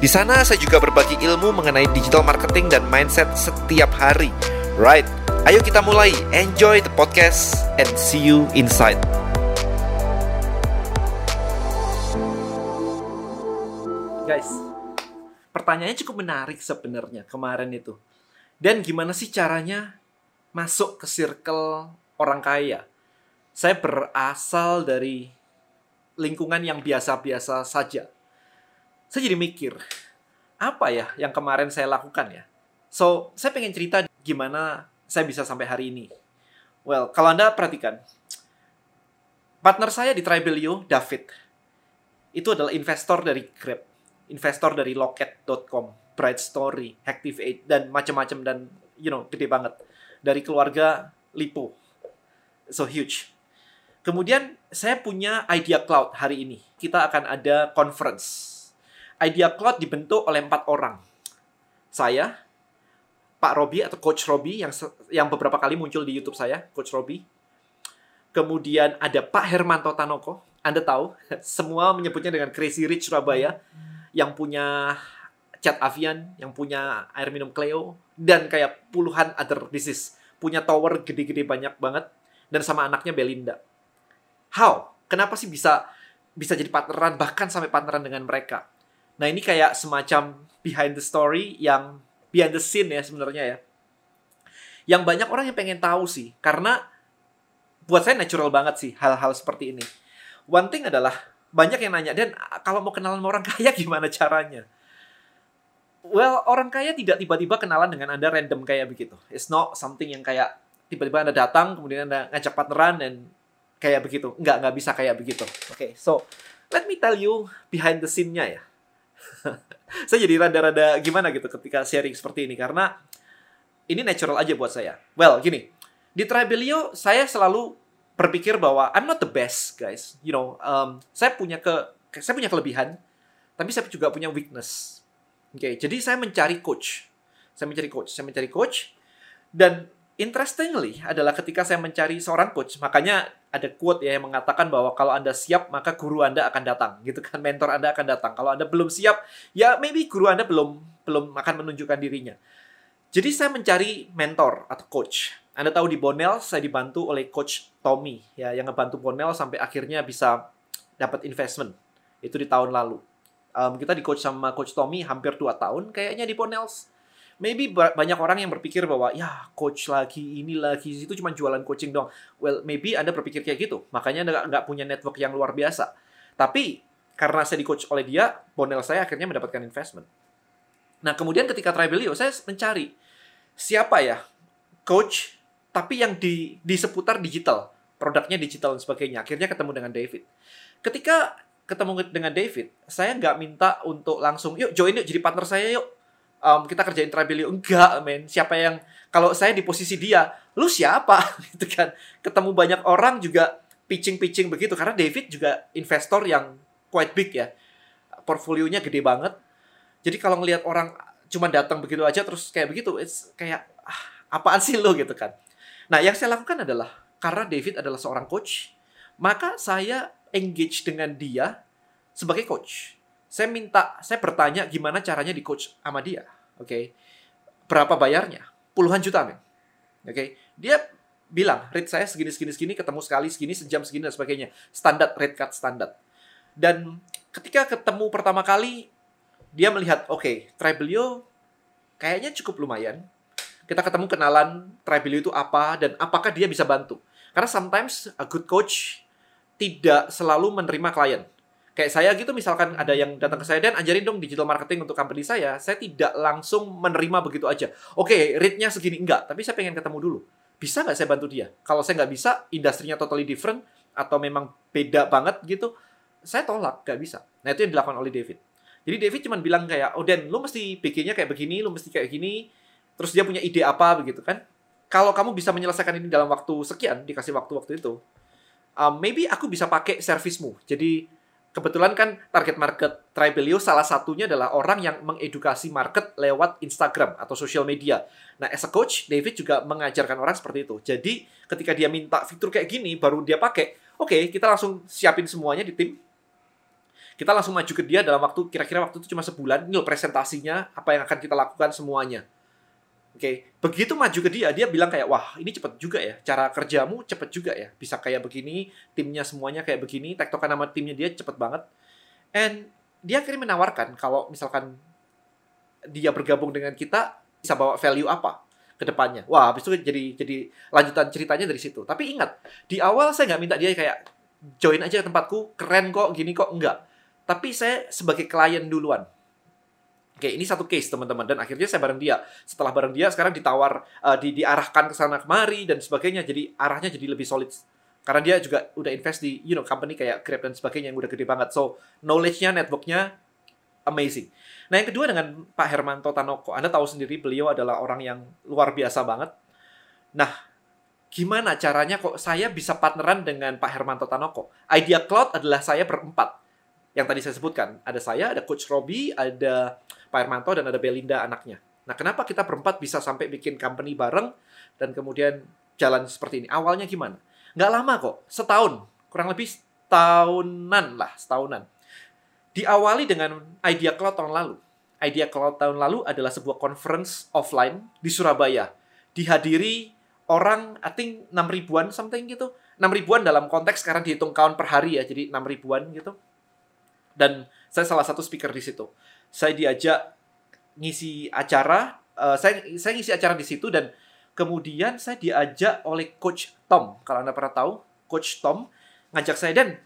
Di sana saya juga berbagi ilmu mengenai digital marketing dan mindset setiap hari. Right, ayo kita mulai. Enjoy the podcast and see you inside. Guys, pertanyaannya cukup menarik sebenarnya kemarin itu. Dan gimana sih caranya masuk ke circle orang kaya? Saya berasal dari lingkungan yang biasa-biasa saja. Saya jadi mikir, apa ya yang kemarin saya lakukan ya? So, saya pengen cerita gimana saya bisa sampai hari ini. Well, kalau Anda perhatikan, partner saya di Tribelio, David, itu adalah investor dari Grab, investor dari Locket.com, Bright Story, Activate, dan macam-macam dan you know gede banget dari keluarga Lipo, so huge. Kemudian saya punya Idea Cloud hari ini. Kita akan ada conference. Idea Cloud dibentuk oleh empat orang. Saya, Pak Robi atau Coach Robi yang yang beberapa kali muncul di YouTube saya, Coach Robi. Kemudian ada Pak Hermanto Tanoko. Anda tahu, semua menyebutnya dengan Crazy Rich Surabaya yang punya Chat Avian, yang punya air minum Cleo dan kayak puluhan other business. Punya tower gede-gede banyak banget dan sama anaknya Belinda. How? Kenapa sih bisa bisa jadi partneran bahkan sampai partneran dengan mereka? Nah, ini kayak semacam behind the story yang behind the scene ya sebenarnya ya. Yang banyak orang yang pengen tahu sih karena buat saya natural banget sih hal-hal seperti ini. One thing adalah banyak yang nanya dan kalau mau kenalan sama orang kaya gimana caranya? Well, orang kaya tidak tiba-tiba kenalan dengan Anda random kayak begitu. It's not something yang kayak tiba-tiba Anda datang, kemudian Anda ngajak partneran dan kayak begitu. Enggak, nggak bisa kayak begitu. Oke, okay, so let me tell you behind the scene-nya ya. saya jadi rada-rada gimana gitu ketika sharing seperti ini karena ini natural aja buat saya. Well, gini, di Tribelio saya selalu berpikir bahwa I'm not the best, guys. You know, um, saya punya ke saya punya kelebihan, tapi saya juga punya weakness. Oke, okay, jadi saya mencari coach. Saya mencari coach, saya mencari coach dan interestingly adalah ketika saya mencari seorang coach, makanya ada quote ya yang mengatakan bahwa kalau Anda siap, maka guru Anda akan datang, gitu kan. Mentor Anda akan datang. Kalau Anda belum siap, ya maybe guru Anda belum belum akan menunjukkan dirinya. Jadi saya mencari mentor atau coach. Anda tahu di Bonel saya dibantu oleh coach Tommy ya yang ngebantu Bonel sampai akhirnya bisa dapat investment. Itu di tahun lalu. Um, kita di coach sama coach Tommy hampir 2 tahun kayaknya di Bonels maybe banyak orang yang berpikir bahwa ya coach lagi ini lagi itu cuma jualan coaching dong. Well, maybe Anda berpikir kayak gitu. Makanya Anda nggak punya network yang luar biasa. Tapi karena saya di coach oleh dia, bonel saya akhirnya mendapatkan investment. Nah, kemudian ketika Tribelio, saya mencari siapa ya coach tapi yang di di seputar digital, produknya digital dan sebagainya. Akhirnya ketemu dengan David. Ketika ketemu dengan David, saya nggak minta untuk langsung, yuk join yuk jadi partner saya yuk um, kita kerjain Tribelio enggak men. Siapa yang kalau saya di posisi dia lu siapa? Gitu kan. Ketemu banyak orang juga pitching pitching begitu. Karena David juga investor yang quite big ya. Portfolionya gede banget. Jadi kalau ngelihat orang cuma datang begitu aja terus kayak begitu it's kayak ah, apaan sih lo gitu kan. Nah yang saya lakukan adalah karena David adalah seorang coach maka saya engage dengan dia sebagai coach. Saya minta, saya bertanya gimana caranya di coach sama dia. Oke. Okay? Berapa bayarnya? Puluhan juta, men. Oke. Okay? Dia bilang, rate saya segini, segini, segini, ketemu sekali, segini, sejam, segini, dan sebagainya. Standar, rate card standar. Dan ketika ketemu pertama kali, dia melihat, oke, okay, Tribelio kayaknya cukup lumayan. Kita ketemu kenalan Tribelio itu apa, dan apakah dia bisa bantu. Karena sometimes a good coach tidak selalu menerima klien kayak saya gitu misalkan ada yang datang ke saya dan ajarin dong digital marketing untuk company saya, saya tidak langsung menerima begitu aja. Oke, okay, rate-nya segini enggak, tapi saya pengen ketemu dulu. Bisa nggak saya bantu dia? Kalau saya nggak bisa, industrinya totally different atau memang beda banget gitu, saya tolak, nggak bisa. Nah itu yang dilakukan oleh David. Jadi David cuma bilang kayak, oh Dan, lu mesti bikinnya kayak begini, lu mesti kayak gini. Terus dia punya ide apa begitu kan? Kalau kamu bisa menyelesaikan ini dalam waktu sekian, dikasih waktu-waktu itu, um, maybe aku bisa pakai servismu. Jadi kebetulan kan target market Tribelio salah satunya adalah orang yang mengedukasi market lewat Instagram atau social media. Nah, as a coach, David juga mengajarkan orang seperti itu. Jadi, ketika dia minta fitur kayak gini, baru dia pakai, oke, okay, kita langsung siapin semuanya di tim, kita langsung maju ke dia dalam waktu kira-kira waktu itu cuma sebulan ini presentasinya apa yang akan kita lakukan semuanya oke okay. begitu maju ke dia dia bilang kayak wah ini cepet juga ya cara kerjamu cepet juga ya bisa kayak begini timnya semuanya kayak begini tektokan nama timnya dia cepet banget and dia akhirnya menawarkan kalau misalkan dia bergabung dengan kita bisa bawa value apa ke depannya. Wah, habis itu jadi jadi lanjutan ceritanya dari situ. Tapi ingat, di awal saya nggak minta dia kayak join aja ke tempatku, keren kok, gini kok, enggak tapi saya sebagai klien duluan. Oke, ini satu case teman-teman dan akhirnya saya bareng dia. Setelah bareng dia sekarang ditawar uh, di diarahkan ke sana kemari dan sebagainya. Jadi arahnya jadi lebih solid. Karena dia juga udah invest di you know company kayak Grab dan sebagainya yang udah gede banget. So, knowledge-nya, network-nya amazing. Nah, yang kedua dengan Pak Hermanto Tanoko. Anda tahu sendiri beliau adalah orang yang luar biasa banget. Nah, gimana caranya kok saya bisa partneran dengan Pak Hermanto Tanoko? Idea Cloud adalah saya berempat yang tadi saya sebutkan. Ada saya, ada Coach Robi, ada Pak Hermanto, dan ada Belinda anaknya. Nah, kenapa kita berempat bisa sampai bikin company bareng dan kemudian jalan seperti ini? Awalnya gimana? Nggak lama kok, setahun. Kurang lebih setahunan lah, setahunan. Diawali dengan Idea Cloud tahun lalu. Idea Cloud tahun lalu adalah sebuah conference offline di Surabaya. Dihadiri orang, I think 6 ribuan something gitu. 6 ribuan dalam konteks sekarang dihitung kawan per hari ya, jadi 6 ribuan gitu dan saya salah satu speaker di situ. Saya diajak ngisi acara, uh, saya saya ngisi acara di situ dan kemudian saya diajak oleh Coach Tom. Kalau Anda pernah tahu, Coach Tom ngajak saya dan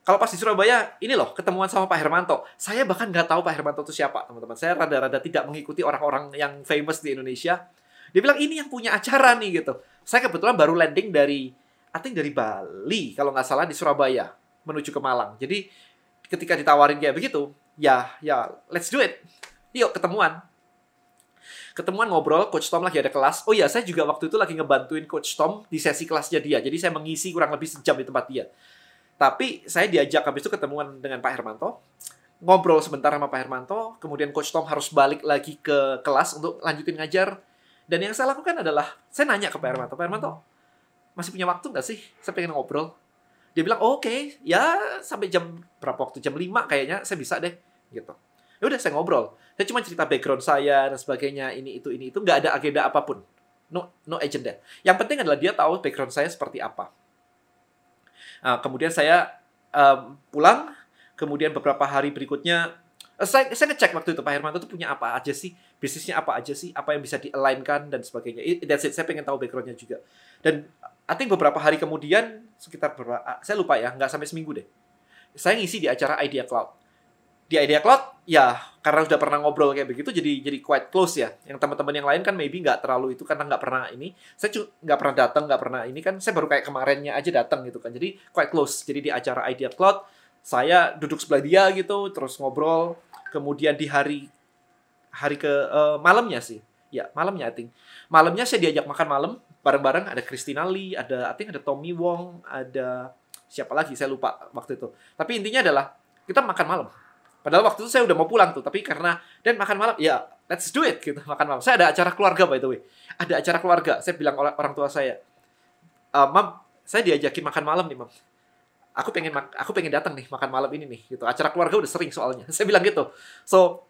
kalau pas di Surabaya, ini loh ketemuan sama Pak Hermanto. Saya bahkan nggak tahu Pak Hermanto itu siapa, teman-teman. Saya rada-rada tidak mengikuti orang-orang yang famous di Indonesia. Dia bilang ini yang punya acara nih gitu. Saya kebetulan baru landing dari, I think dari Bali kalau nggak salah di Surabaya menuju ke Malang. Jadi ketika ditawarin kayak begitu, ya ya let's do it. Yuk ketemuan. Ketemuan ngobrol, Coach Tom lagi ada kelas. Oh iya, saya juga waktu itu lagi ngebantuin Coach Tom di sesi kelasnya dia. Jadi saya mengisi kurang lebih sejam di tempat dia. Tapi saya diajak habis itu ketemuan dengan Pak Hermanto. Ngobrol sebentar sama Pak Hermanto. Kemudian Coach Tom harus balik lagi ke kelas untuk lanjutin ngajar. Dan yang saya lakukan adalah, saya nanya ke Pak Hermanto. Pak Hermanto, masih punya waktu nggak sih? Saya pengen ngobrol dia bilang oh, oke okay. ya sampai jam berapa waktu? Jam 5 kayaknya saya bisa deh gitu. Ya udah saya ngobrol. Saya cuma cerita background saya dan sebagainya ini itu ini itu nggak ada agenda apa pun. No no agenda. Yang penting adalah dia tahu background saya seperti apa. Nah, kemudian saya um, pulang. Kemudian beberapa hari berikutnya eh, saya, saya ngecek waktu itu Pak Hermanto itu punya apa aja sih? Bisnisnya apa aja sih? Apa yang bisa di-align-kan dan sebagainya. That's it saya pengen tahu backgroundnya juga. Dan I think beberapa hari kemudian sekitar berapa ah, saya lupa ya nggak sampai seminggu deh. Saya ngisi di acara Idea Cloud. Di Idea Cloud ya karena udah pernah ngobrol kayak begitu jadi jadi quite close ya. Yang teman-teman yang lain kan maybe nggak terlalu itu karena nggak pernah ini. Saya nggak pernah datang nggak pernah ini kan saya baru kayak kemarinnya aja datang gitu kan. Jadi quite close. Jadi di acara Idea Cloud saya duduk sebelah dia gitu terus ngobrol. Kemudian di hari hari ke uh, malamnya sih. Ya malamnya I think. Malamnya saya diajak makan malam bareng-bareng ada Christina Lee, ada I think ada Tommy Wong, ada siapa lagi saya lupa waktu itu. Tapi intinya adalah kita makan malam. Padahal waktu itu saya udah mau pulang tuh, tapi karena dan makan malam, ya let's do it gitu makan malam. Saya ada acara keluarga by the way, ada acara keluarga. Saya bilang orang orang tua saya, e, mam, saya diajakin makan malam nih mam. Aku pengen aku pengen datang nih makan malam ini nih gitu. Acara keluarga udah sering soalnya. Saya bilang gitu. So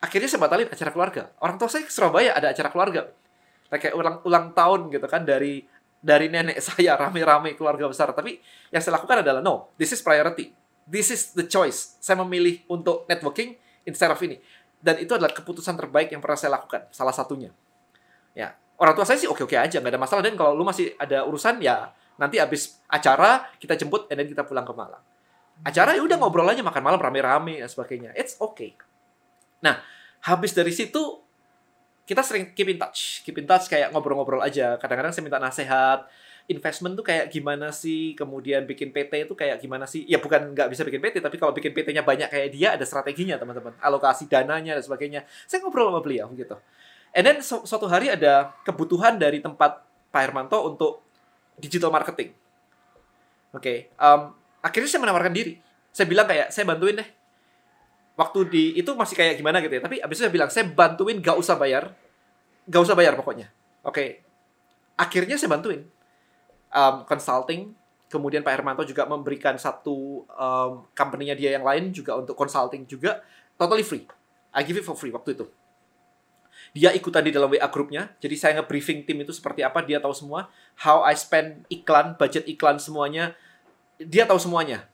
akhirnya saya batalin acara keluarga. Orang tua saya ke Surabaya ada acara keluarga kayak ulang ulang tahun gitu kan dari dari nenek saya rame-rame keluarga besar. Tapi yang saya lakukan adalah no, this is priority. This is the choice. Saya memilih untuk networking instead of ini. Dan itu adalah keputusan terbaik yang pernah saya lakukan. Salah satunya. Ya, orang tua saya sih oke-oke aja, nggak ada masalah. Dan kalau lu masih ada urusan, ya nanti habis acara kita jemput, dan kita pulang ke Malang. Acara ya udah ngobrol aja makan malam rame-rame dan sebagainya. It's okay. Nah, habis dari situ kita sering keep in touch, keep in touch kayak ngobrol-ngobrol aja. Kadang-kadang saya minta nasihat, investment tuh kayak gimana sih, kemudian bikin PT itu kayak gimana sih. Ya bukan nggak bisa bikin PT, tapi kalau bikin PT-nya banyak kayak dia ada strateginya teman-teman, alokasi dananya dan sebagainya. Saya ngobrol sama beliau gitu. And then su suatu hari ada kebutuhan dari tempat Pak Hermanto untuk digital marketing. Oke, okay. um, akhirnya saya menawarkan diri. Saya bilang kayak saya bantuin deh. Waktu di itu masih kayak gimana gitu ya. Tapi abis itu saya bilang saya bantuin gak usah bayar, gak usah bayar pokoknya. Oke, okay. akhirnya saya bantuin um, consulting. Kemudian Pak Hermanto juga memberikan satu um, company-nya dia yang lain juga untuk consulting juga totally free. I give it for free waktu itu. Dia ikutan di dalam WA grupnya, jadi saya nge-briefing tim itu seperti apa, dia tahu semua. How I spend iklan, budget iklan semuanya, dia tahu semuanya.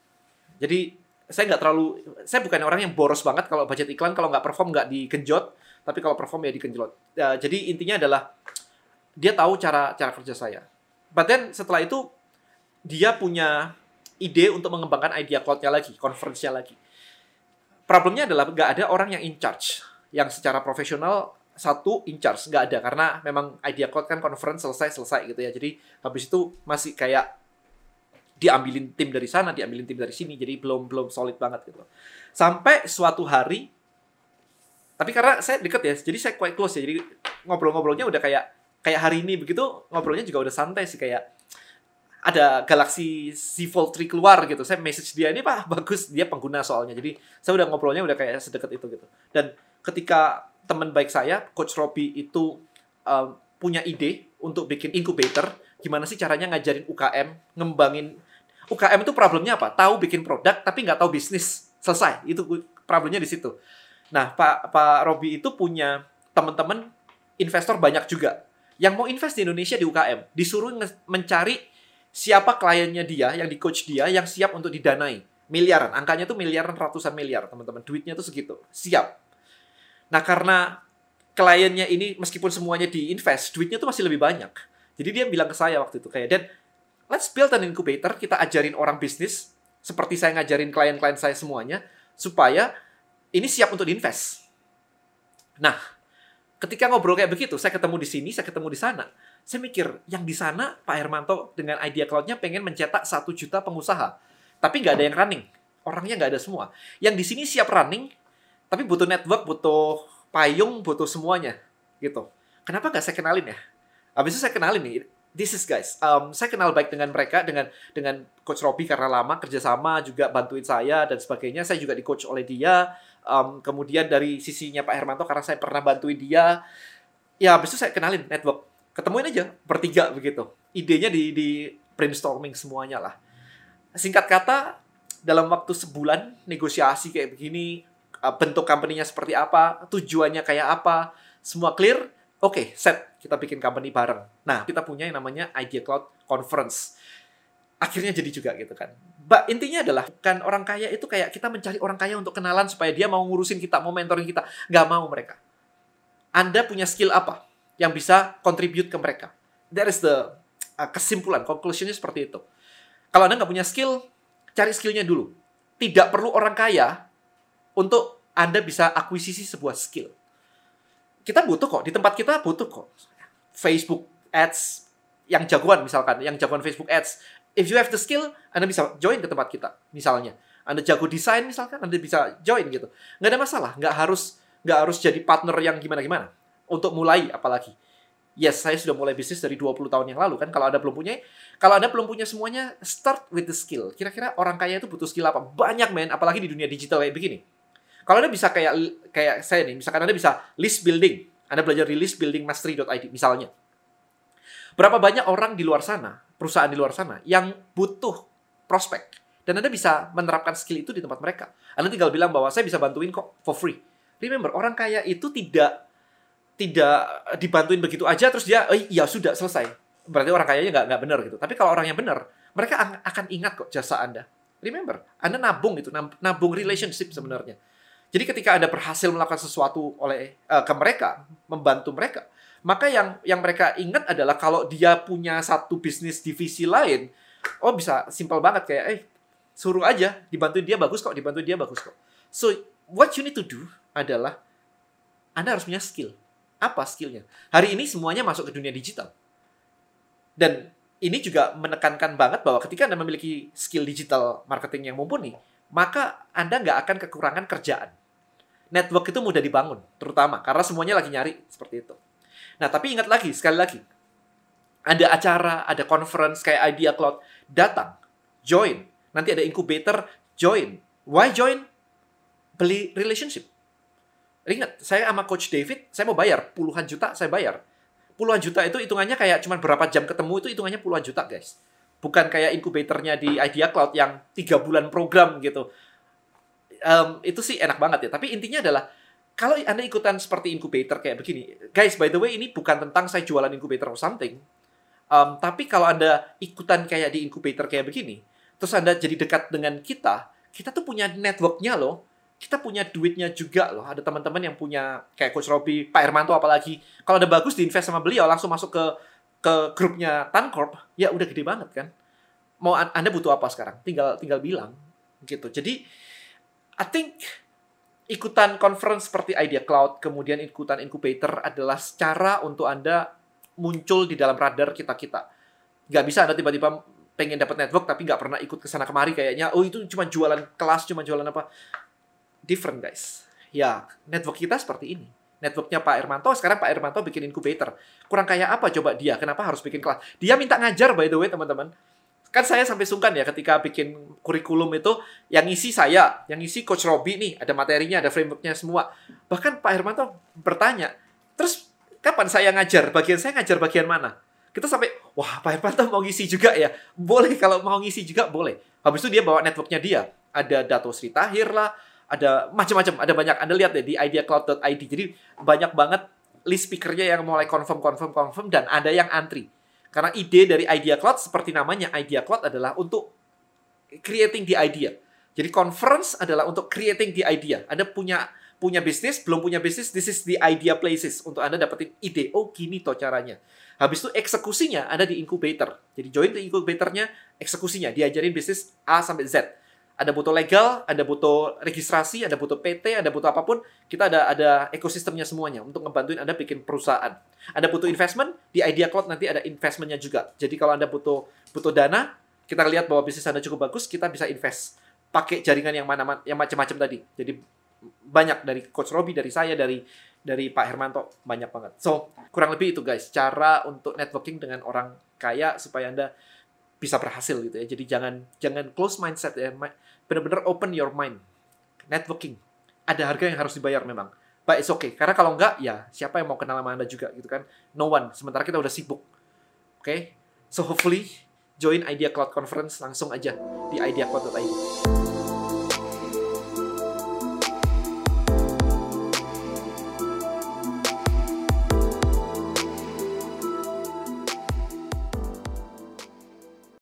Jadi saya nggak terlalu, saya bukan orang yang boros banget kalau budget iklan, kalau nggak perform nggak dikenjot, tapi kalau perform ya dikenjot. Uh, jadi intinya adalah dia tahu cara cara kerja saya But then setelah itu dia punya ide untuk mengembangkan idea cloud-nya lagi, conference-nya lagi. Problemnya adalah nggak ada orang yang in charge, yang secara profesional satu in charge nggak ada karena memang idea cloud kan conference selesai selesai gitu ya. Jadi habis itu masih kayak diambilin tim dari sana, diambilin tim dari sini, jadi belum belum solid banget gitu. Sampai suatu hari, tapi karena saya deket ya, jadi saya quite close ya, jadi ngobrol-ngobrolnya udah kayak kayak hari ini begitu ngobrolnya juga udah santai sih kayak ada Galaxy Z Fold 3 keluar gitu. Saya message dia ini Pak, bagus dia pengguna soalnya. Jadi saya udah ngobrolnya udah kayak sedekat itu gitu. Dan ketika teman baik saya, Coach Robi itu um, punya ide untuk bikin incubator, gimana sih caranya ngajarin UKM, ngembangin UKM itu problemnya apa? Tahu bikin produk tapi nggak tahu bisnis. Selesai. Itu problemnya di situ. Nah, Pak Pak Robi itu punya teman-teman investor banyak juga yang mau invest di Indonesia di UKM disuruh mencari siapa kliennya dia yang di coach dia yang siap untuk didanai miliaran angkanya tuh miliaran ratusan miliar teman-teman duitnya tuh segitu siap nah karena kliennya ini meskipun semuanya diinvest duitnya tuh masih lebih banyak jadi dia bilang ke saya waktu itu kayak dan let's build an incubator kita ajarin orang bisnis seperti saya ngajarin klien-klien saya semuanya supaya ini siap untuk diinvest nah ketika ngobrol kayak begitu, saya ketemu di sini, saya ketemu di sana. Saya mikir, yang di sana Pak Hermanto dengan idea cloud-nya pengen mencetak satu juta pengusaha. Tapi nggak ada yang running. Orangnya nggak ada semua. Yang di sini siap running, tapi butuh network, butuh payung, butuh semuanya. Gitu. Kenapa nggak saya kenalin ya? Habis itu saya kenalin nih, this is guys. Um, saya kenal baik dengan mereka, dengan dengan Coach Robi karena lama kerjasama, juga bantuin saya dan sebagainya. Saya juga di coach oleh dia um, kemudian dari sisinya Pak Hermanto karena saya pernah bantuin dia ya habis itu saya kenalin network ketemuin aja bertiga begitu idenya di di brainstorming semuanya lah singkat kata dalam waktu sebulan negosiasi kayak begini uh, bentuk company-nya seperti apa tujuannya kayak apa semua clear oke okay, set kita bikin company bareng nah kita punya yang namanya Idea Cloud Conference akhirnya jadi juga gitu kan Ba, intinya adalah kan orang kaya itu kayak kita mencari orang kaya untuk kenalan supaya dia mau ngurusin kita, mau mentoring kita. Gak mau mereka. Anda punya skill apa yang bisa contribute ke mereka? That is the uh, kesimpulan, conclusionnya seperti itu. Kalau Anda nggak punya skill, cari skillnya dulu. Tidak perlu orang kaya untuk Anda bisa akuisisi sebuah skill. Kita butuh kok, di tempat kita butuh kok. Facebook Ads yang jagoan misalkan, yang jagoan Facebook Ads, if you have the skill, Anda bisa join ke tempat kita, misalnya. Anda jago desain misalkan, Anda bisa join gitu. Nggak ada masalah, nggak harus nggak harus jadi partner yang gimana-gimana. Untuk mulai apalagi. Yes, saya sudah mulai bisnis dari 20 tahun yang lalu kan. Kalau Anda belum punya, kalau Anda belum punya semuanya, start with the skill. Kira-kira orang kaya itu butuh skill apa? Banyak men, apalagi di dunia digital kayak begini. Kalau Anda bisa kayak kayak saya nih, misalkan Anda bisa list building. Anda belajar di listbuildingmastery.id misalnya. Berapa banyak orang di luar sana perusahaan di luar sana yang butuh prospek. Dan Anda bisa menerapkan skill itu di tempat mereka. Anda tinggal bilang bahwa saya bisa bantuin kok for free. Remember, orang kaya itu tidak tidak dibantuin begitu aja terus dia, oh iya sudah selesai. Berarti orang kayanya nggak nggak benar gitu. Tapi kalau orang yang benar, mereka akan ingat kok jasa Anda. Remember, Anda nabung itu, nabung relationship sebenarnya. Jadi ketika Anda berhasil melakukan sesuatu oleh uh, ke mereka, membantu mereka, maka yang yang mereka ingat adalah kalau dia punya satu bisnis divisi lain, oh bisa simpel banget kayak eh suruh aja dibantuin dia bagus kok, dibantuin dia bagus kok. So what you need to do adalah Anda harus punya skill. Apa skillnya? Hari ini semuanya masuk ke dunia digital. Dan ini juga menekankan banget bahwa ketika Anda memiliki skill digital marketing yang mumpuni, maka Anda nggak akan kekurangan kerjaan. Network itu mudah dibangun, terutama karena semuanya lagi nyari seperti itu. Nah, tapi ingat lagi, sekali lagi, ada acara, ada conference kayak Idea Cloud, datang, join. Nanti ada incubator, join. Why join? Beli relationship. Ingat, saya sama Coach David, saya mau bayar puluhan juta, saya bayar puluhan juta itu hitungannya kayak cuma berapa jam ketemu itu hitungannya puluhan juta guys bukan kayak inkubatornya di Idea Cloud yang tiga bulan program gitu um, itu sih enak banget ya tapi intinya adalah kalau anda ikutan seperti incubator kayak begini guys by the way ini bukan tentang saya jualan incubator or something um, tapi kalau anda ikutan kayak di incubator kayak begini terus anda jadi dekat dengan kita kita tuh punya networknya loh kita punya duitnya juga loh. Ada teman-teman yang punya kayak Coach Robi, Pak Hermanto apalagi. Kalau ada bagus diinvest sama beliau langsung masuk ke ke grupnya Tancorp, ya udah gede banget kan. Mau Anda butuh apa sekarang? Tinggal tinggal bilang gitu. Jadi I think ikutan conference seperti Idea Cloud, kemudian ikutan incubator adalah cara untuk Anda muncul di dalam radar kita-kita. Gak bisa Anda tiba-tiba pengen dapat network tapi nggak pernah ikut ke sana kemari kayaknya oh itu cuma jualan kelas cuma jualan apa different guys. Ya, network kita seperti ini. Networknya Pak Irmanto, sekarang Pak Irmanto bikin incubator. Kurang kayak apa coba dia? Kenapa harus bikin kelas? Dia minta ngajar by the way teman-teman. Kan saya sampai sungkan ya ketika bikin kurikulum itu, yang isi saya, yang isi Coach Robi nih, ada materinya, ada frameworknya semua. Bahkan Pak Irmanto bertanya, terus kapan saya ngajar? Bagian saya ngajar bagian mana? Kita sampai, wah Pak Irmanto mau ngisi juga ya? Boleh, kalau mau ngisi juga boleh. Habis itu dia bawa networknya dia. Ada Dato Sri Tahir lah, ada macam-macam, ada banyak. Anda lihat deh di ideacloud.id. Jadi banyak banget list speakernya yang mulai confirm, confirm, confirm, dan ada yang antri. Karena ide dari Idea Cloud seperti namanya Idea Cloud adalah untuk creating the idea. Jadi conference adalah untuk creating the idea. Anda punya punya bisnis, belum punya bisnis, this is the idea places untuk Anda dapetin ide. Oh, gini toh caranya. Habis itu eksekusinya ada di incubator. Jadi join di incubatornya, eksekusinya diajarin bisnis A sampai Z ada butuh legal, ada butuh registrasi, ada butuh PT, ada butuh apa pun, kita ada ada ekosistemnya semuanya untuk ngebantuin Anda bikin perusahaan. Ada butuh investment, di Idea Cloud nanti ada investmentnya juga. Jadi kalau Anda butuh butuh dana, kita lihat bahwa bisnis Anda cukup bagus, kita bisa invest. Pakai jaringan yang mana yang macam-macam tadi. Jadi banyak dari Coach Robi, dari saya, dari dari Pak Hermanto, banyak banget. So, kurang lebih itu guys, cara untuk networking dengan orang kaya supaya Anda bisa berhasil gitu ya. Jadi jangan jangan close mindset ya benar-benar open your mind. Networking. Ada harga yang harus dibayar memang. But it's okay. Karena kalau enggak, ya siapa yang mau kenal sama Anda juga gitu kan. No one. Sementara kita udah sibuk. Oke? Okay? So hopefully, join Idea Cloud Conference langsung aja di ideacloud.id.